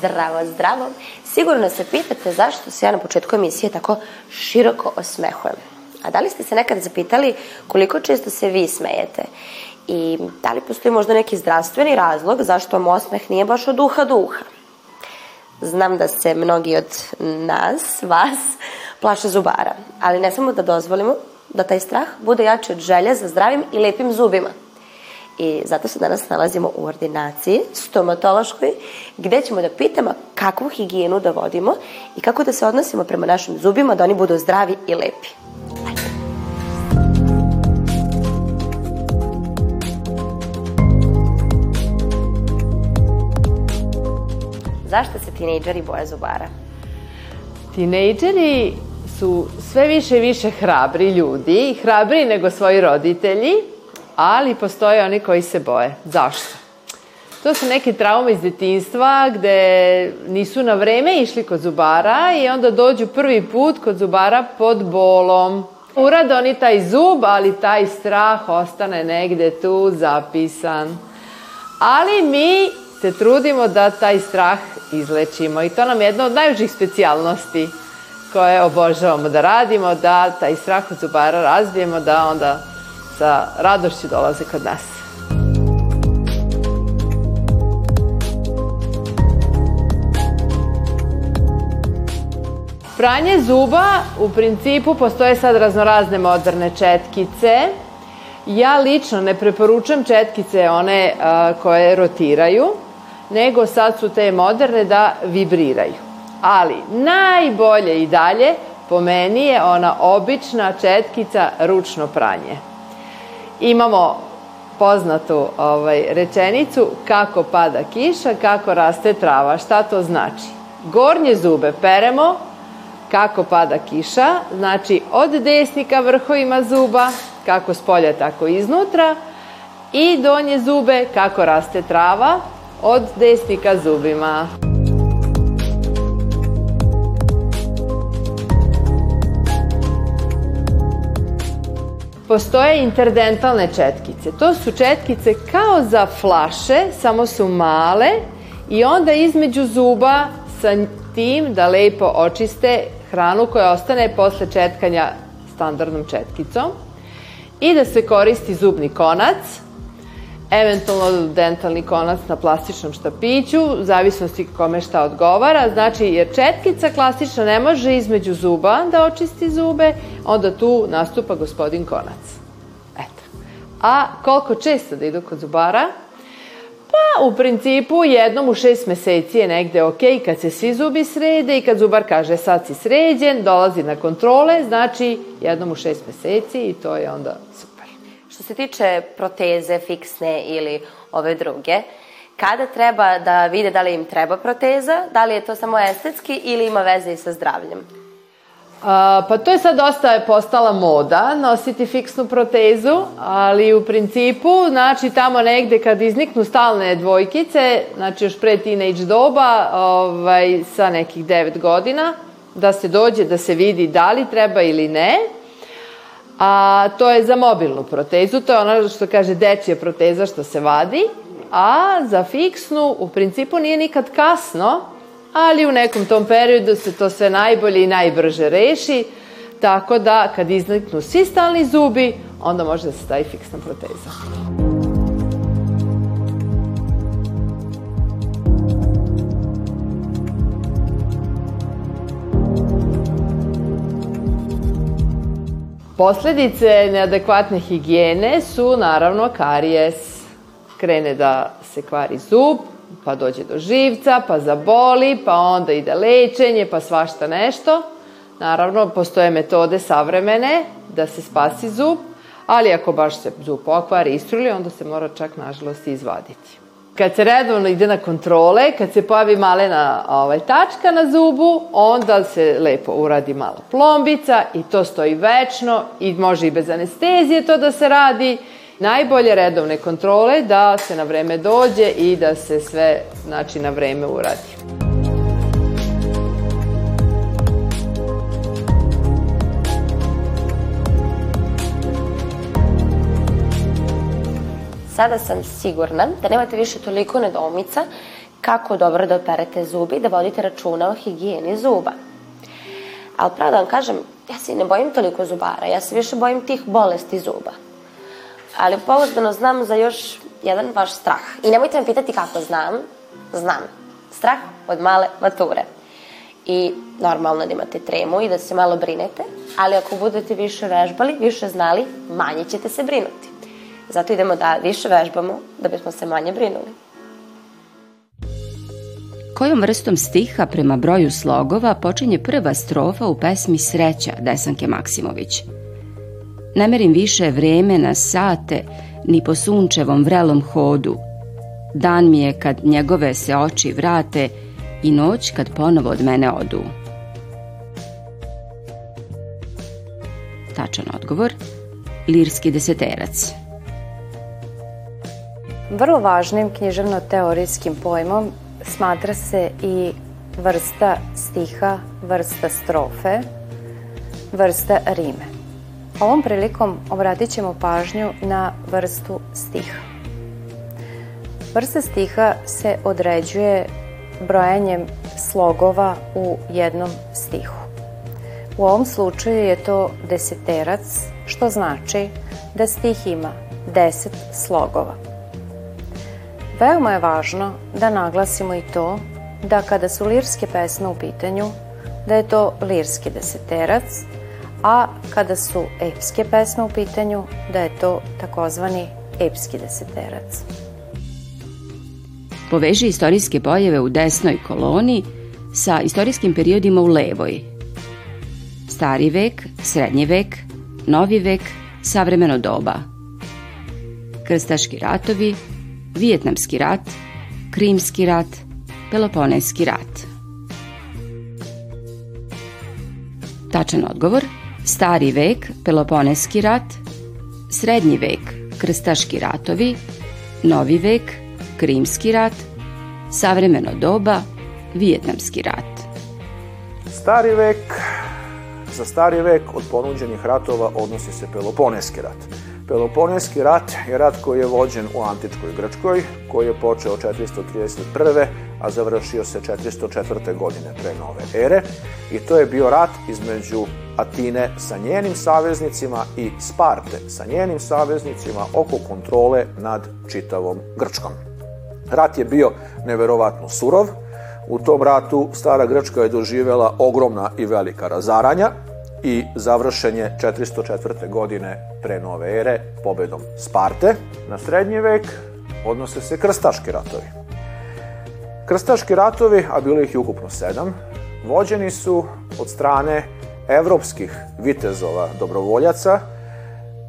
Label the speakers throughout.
Speaker 1: Zdravo, zdravo. Sigurno se pitate zašto se ja na početku emisije tako široko osmehujem. A da li ste se nekad zapitali koliko često se vi smejete? I da li postoji možda neki zdravstveni razlog zašto vam osmeh nije baš od uha do uha? Znam da se mnogi od nas, vas, plaše zubara, ali ne samo da dozvolimo da taj strah bude jači od želje za zdravim i lepim zubima. I zato se danas nalazimo u ordinaciji stomatološkoj gde ćemo da pitamo kakvu higijenu da vodimo i kako da se odnosimo prema našim zubima da oni budu zdravi i lepi. Zašto se tinejdžeri boje zubara?
Speaker 2: Tinejdžeri su sve više i više hrabri ljudi, hrabriji nego svoji roditelji, ali postoje oni koji se boje. Zašto? To su neke traume iz detinstva gde nisu na vreme išli kod zubara i onda dođu prvi put kod zubara pod bolom. Urade oni taj zub, ali taj strah ostane negde tu zapisan. Ali mi se trudimo da taj strah izlečimo i to nam je jedna od najužih specijalnosti koje obožavamo da radimo, da taj strah od zubara razbijemo, da onda sa radošću dolaze kod nas. Pranje zuba, u principu postoje sad raznorazne moderne četkice. Ja lično ne preporučujem četkice one a, koje rotiraju, nego sad su te moderne da vibriraju. Ali najbolje i dalje po meni je ona obična četkica ručno pranje. Imamo poznatu ovaj, rečenicu kako pada kiša, kako raste trava. Šta to znači? Gornje zube peremo, kako pada kiša, znači od desnika vrhovima zuba, kako s polja, tako iznutra, i donje zube, kako raste trava, od desnika zubima. Postoje interdentalne četkice. To su četkice kao za flaše, samo su male i onda između zuba sa tim da lepo očiste hranu koja ostane posle četkanja standardnom četkicom i da se koristi zubni konac, eventualno dentalni konac na plastičnom štapiću, u zavisnosti kome šta odgovara, znači jer četkica klasična ne može između zuba da očisti zube, onda tu nastupa gospodin konac. Eto. A koliko često da idu kod zubara? Pa, u principu, jednom u šest meseci je negde ok, kad se svi zubi srede i kad zubar kaže sad si sređen, dolazi na kontrole, znači jednom u šest meseci i to je onda super.
Speaker 1: Što se tiče proteze fiksne ili ove druge, kada treba da vide da li im treba proteza, da li je to samo estetski ili ima veze i sa zdravljem?
Speaker 2: A, pa to je sad dosta postala moda, nositi fiksnu protezu, ali u principu, znači tamo negde kad izniknu stalne dvojkice, znači još pre teenage doba, ovaj, sa nekih 9 godina, da se dođe da se vidi da li treba ili ne, a to je za mobilnu protezu, to je ono što kaže dečija proteza što se vadi, a za fiksnu u principu nije nikad kasno, ali u nekom tom periodu se to sve najbolje i najbrže reši, tako da kad izniknu svi stalni zubi, onda može da se stavi fiksna proteza. Posledice neadekvatne higijene su naravno karijes. Krene da se kvari zub, pa dođe do živca, pa zaboli, pa onda ide lečenje, pa svašta nešto. Naravno, postoje metode savremene da se spasi zub, ali ako baš se zub pokvari, istruli, onda se mora čak nažalost izvaditi. Kad se redovno ide na kontrole, kad se pojavi malena ovaj, tačka na zubu, onda se lepo uradi malo plombica i to stoji večno i može i bez anestezije to da se radi. Najbolje redovne kontrole da se na vreme dođe i da se sve znači, na vreme uradi.
Speaker 1: Sada sam sigurna da nemate više toliko nedoumica kako dobro da operete zubi da vodite računa o higijeni zuba. Ali pravo da vam kažem, ja se ne bojim toliko zubara, ja se više bojim tih bolesti zuba. Ali pouzdano znam za još jedan vaš strah. I nemojte me pitati kako znam, znam. Strah od male mature. I normalno da imate tremu i da se malo brinete, ali ako budete više vežbali, više znali, manje ćete se brinuti. Zato idemo da više vežbamo, da bismo se manje brinuli.
Speaker 3: Kojom vrstom stiha prema broju slogova počinje prva strofa u pesmi Sreća Desanke Maksimović? Ne merim više vreme na sate, ni po sunčevom vrelom hodu. Dan mi je kad njegove se oči vrate i noć kad ponovo od mene odu. Tačan odgovor, lirski deseterac.
Speaker 4: Vrlo važnim književno-teorijskim pojmom smatra se i vrsta stiha, vrsta strofe, vrsta rime. Ovom prilikom obratit ćemo pažnju na vrstu stiha. Vrsta stiha se određuje brojanjem slogova u jednom stihu. U ovom slučaju je to deseterac, što znači da stih ima 10 slogova. Veoma je važno da naglasimo i to da kada su lirske pesme u pitanju, da je to lirski deseterac, a kada su epske pesme u pitanju, da je to takozvani epski deseterac.
Speaker 3: Poveži istorijske pojave u desnoj koloni sa istorijskim periodima u levoj. Stari vek, srednji vek, novi vek, savremeno doba. Krstaški ratovi, Vijetnamski rat, Krimski rat, Peloponejski rat. Tačan odgovor, stari vek, Peloponejski rat, srednji vek, krstaški ratovi, novi vek, Krimski rat, savremeno doba, Vijetnamski rat.
Speaker 5: Stari vek, za stari vek od ponuđenih ratova odnosi se Peloponejski rat. Peloponeski rat je rat koji je vođen u antičkoj Grčkoj, koji je počeo 431. a završio se 404. godine pre nove ere i to je bio rat između Atine sa njenim saveznicima i Sparte sa njenim saveznicima oko kontrole nad čitavom Grčkom. Rat je bio neverovatno surov, u tom ratu stara Grčka je doživela ogromna i velika razaranja, i završen je 404. godine pre nove ere pobedom Sparte. Na srednji vek odnose se krstaški ratovi. Krstaški ratovi, a bilo ih ukupno sedam, vođeni su od strane evropskih vitezova dobrovoljaca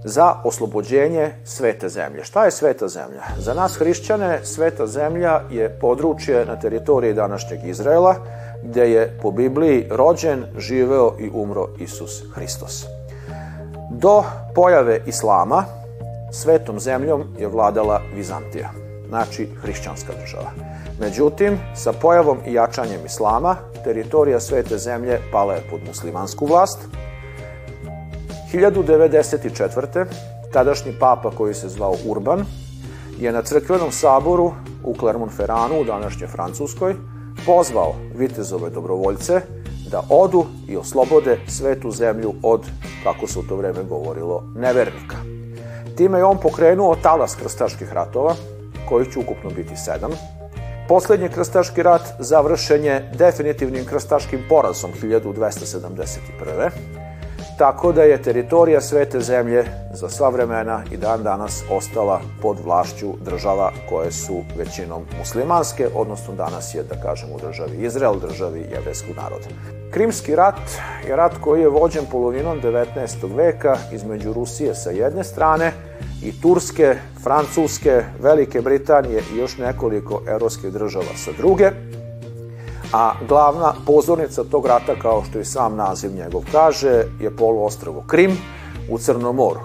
Speaker 5: za oslobođenje svete zemlje. Šta je sveta zemlja? Za nas hrišćane sveta zemlja je područje na teritoriji današnjeg Izraela, gde je po Bibliji rođen, živeo i umro Isus Hristos. Do pojave Islama svetom zemljom je vladala Vizantija, znači hrišćanska država. Međutim, sa pojavom i jačanjem Islama, teritorija svete zemlje pala je pod muslimansku vlast. 1094. tadašnji papa koji se zvao Urban je na crkvenom saboru u Clermont-Ferranu u današnje Francuskoj pozvao vitezove dobrovoljce da odu i oslobode svetu zemlju od, kako se u to vreme govorilo, nevernika. Time je on pokrenuo talas krstaških ratova, koji će ukupno biti sedam. Poslednji krstaški rat završen je definitivnim krstaškim porazom 1271. tako da je teritorija svete zemlje za sva vremena i dan danas ostala pod vlašću država koje su većinom muslimanske, odnosno danas je, da kažemo, u državi Izrael, državi jevreskog naroda. Krimski rat je rat koji je vođen polovinom 19. veka između Rusije sa jedne strane i Turske, Francuske, Velike Britanije i još nekoliko evropskih država sa druge, a glavna pozornica tog rata, kao što i sam naziv njegov kaže, je poluostravo Krim u Crnom moru.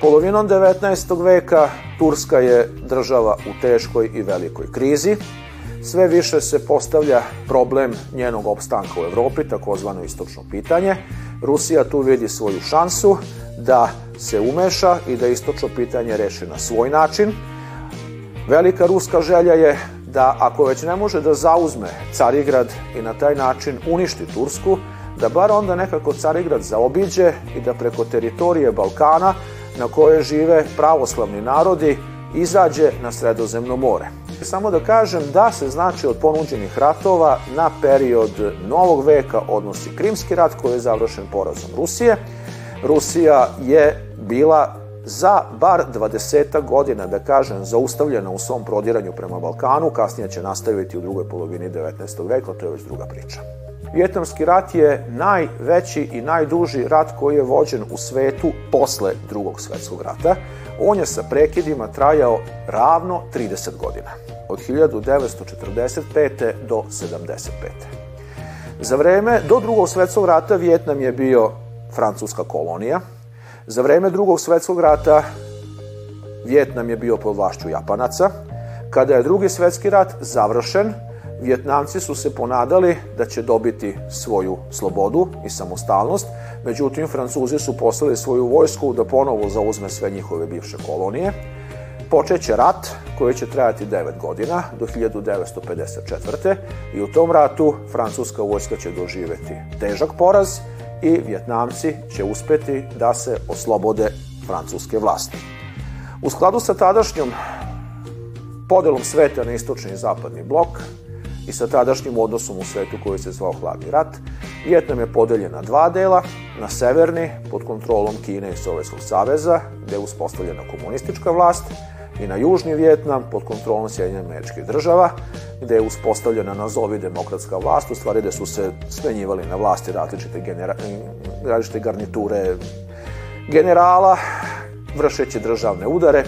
Speaker 5: Polovinom 19. veka Turska je država u teškoj i velikoj krizi. Sve više se postavlja problem njenog opstanka u Evropi, takozvano istočno pitanje. Rusija tu vidi svoju šansu da se umeša i da istočno pitanje reši na svoj način. Velika ruska želja je da ako već ne može da zauzme Carigrad i na taj način uništi Tursku, da bar onda nekako Carigrad zaobiđe i da preko teritorije Balkana na koje žive pravoslavni narodi izađe na sredozemno more. Samo da kažem da se znači od ponuđenih ratova na period novog veka odnosi Krimski rat koji je završen porazom Rusije. Rusija je bila za bar 20 godina, da kažem, zaustavljena u svom prodiranju prema Balkanu, kasnije će nastaviti u drugoj polovini 19. veka, to je već druga priča. Vjetnamski rat je najveći i najduži rat koji je vođen u svetu posle drugog svetskog rata. On je sa prekidima trajao ravno 30 godina, od 1945. do 75. Za vreme do drugog svetskog rata Vjetnam je bio francuska kolonija, Za vreme drugog svetskog rata Vjetnam je bio pod vlašću Japanaca. Kada je drugi svetski rat završen, Vjetnamci su se ponadali da će dobiti svoju slobodu i samostalnost, međutim Francuzi su poslali svoju vojsku da ponovo zauzme sve njihove bivše kolonije. Počeće rat koji će trajati 9 godina do 1954. i u tom ratu francuska vojska će doživeti težak poraz i Vjetnamci će uspeti da se oslobode francuske vlasti. U skladu sa tadašnjom podelom sveta na istočni i zapadni blok i sa tadašnjim odnosom u svetu koji se zvao Hladni rat, Vjetnam je podeljen na dva dela, na severni pod kontrolom Kine i Sovjetskog saveza, gde je uspostavljena komunistička vlast, i na južni Vjetnam pod kontrolom Sjedinjenih američkih država, gde je uspostavljena nazovi demokratska vlast, u stvari da su se smenjivali na vlasti različite, genera, različite garniture generala, vršeći državne udare,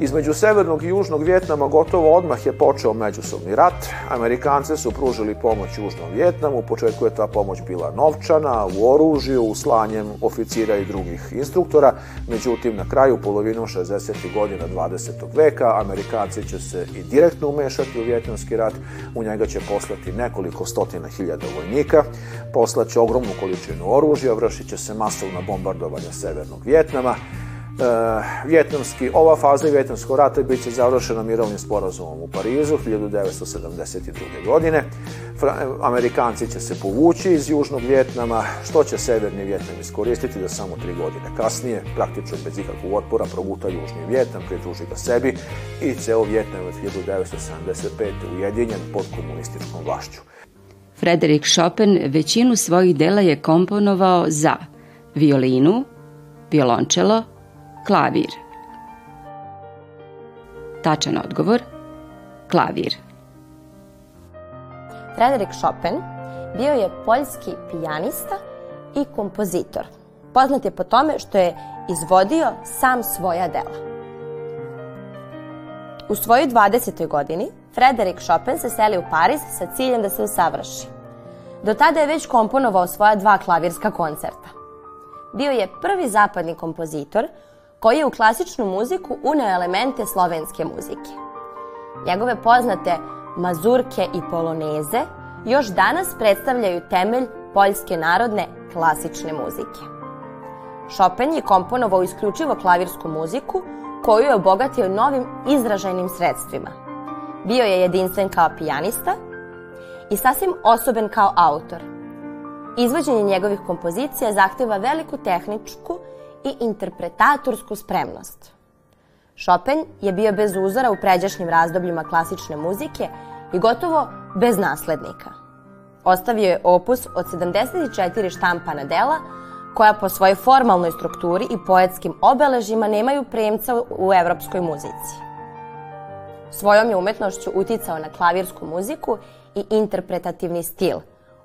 Speaker 5: Između severnog i južnog Vjetnama gotovo odmah je počeo međusobni rat. Amerikanci su pružili pomoć južnom Vjetnamu, u početku je ta pomoć bila novčana, u oružju, u slanjem oficira i drugih instruktora, međutim na kraju polovinom 60. godina 20. veka Amerikanci će se i direktno umešati u Vjetnamski rat, u njega će poslati nekoliko stotina hiljada vojnika, poslaće ogromnu količinu oružja, vršit će se masovna bombardovanja severnog Vjetnama, vjetnamski, ova faza vjetnamskog rata bit će završena mirovnim sporazumom u Parizu 1972. godine. Amerikanci će se povući iz Južnog Vjetnama, što će Severni Vjetnam iskoristiti da samo tri godine kasnije, praktično bez ikakvog otpora, proguta Južni Vjetnam, pridruži ga sebi i ceo Vjetnam od 1975. ujedinjen pod komunističkom vlašću.
Speaker 3: Frederik Chopin većinu svojih dela je komponovao za violinu, violončelo, Klavir. Tačan odgovor. Klavir.
Speaker 6: Frederik Chopin bio je poljski pijanista i kompozitor. Poznat je po tome što je izvodio sam svoja dela. U svojoj 20. godini Frederik Chopin se seli u Pariz sa ciljem da se usavrši. Do tada je već komponovao svoja dva klavirska koncerta. Bio je prvi zapadni kompozitor koji je u klasičnu muziku uneo elemente slovenske muzike. Njegove poznate mazurke i poloneze još danas predstavljaju temelj poljske narodne klasične muzike. Chopin je komponovao isključivo klavirsku muziku koju je obogatio novim izražajnim sredstvima. Bio je jedinstven kao pijanista i sasvim osoben kao autor. Izvođenje njegovih kompozicija zahteva veliku tehničku i interpretatorsku spremnost. Chopin je bio bez uzora u pređašnjim razdobljima klasične muzike i gotovo bez naslednika.
Speaker 1: ostavio je opus od 74 štampana dela koja po svojoj formalnoj strukturi i poetskim obeležima nemaju premca u evropskoj muzici. Svojom je umetnošću uticao na klavirsku muziku i interpretativni stil,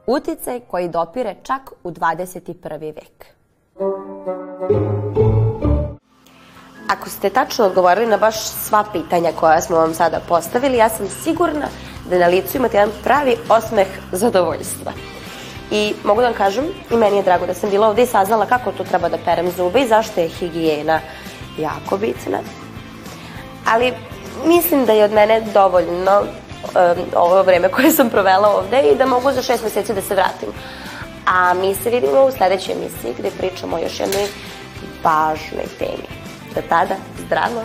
Speaker 1: uticaj koji dopire čak u 21. vek. Ako ste tačno odgovorili na baš sva pitanja koja smo vam sada postavili, ja sam sigurna da na licu imate jedan pravi osmeh zadovoljstva. I mogu da vam kažem, i meni je drago da sam bila ovde i saznala kako tu treba da perem zube i zašto je higijena jako bitna. Ali mislim da je od mene dovoljno um, ovo vreme koje sam provela ovde i da mogu za šest meseci da se vratim. A mi se vidimo u sledećoj emisiji gde pričamo o još jednoj važnoj temi. Do tada, zdravo!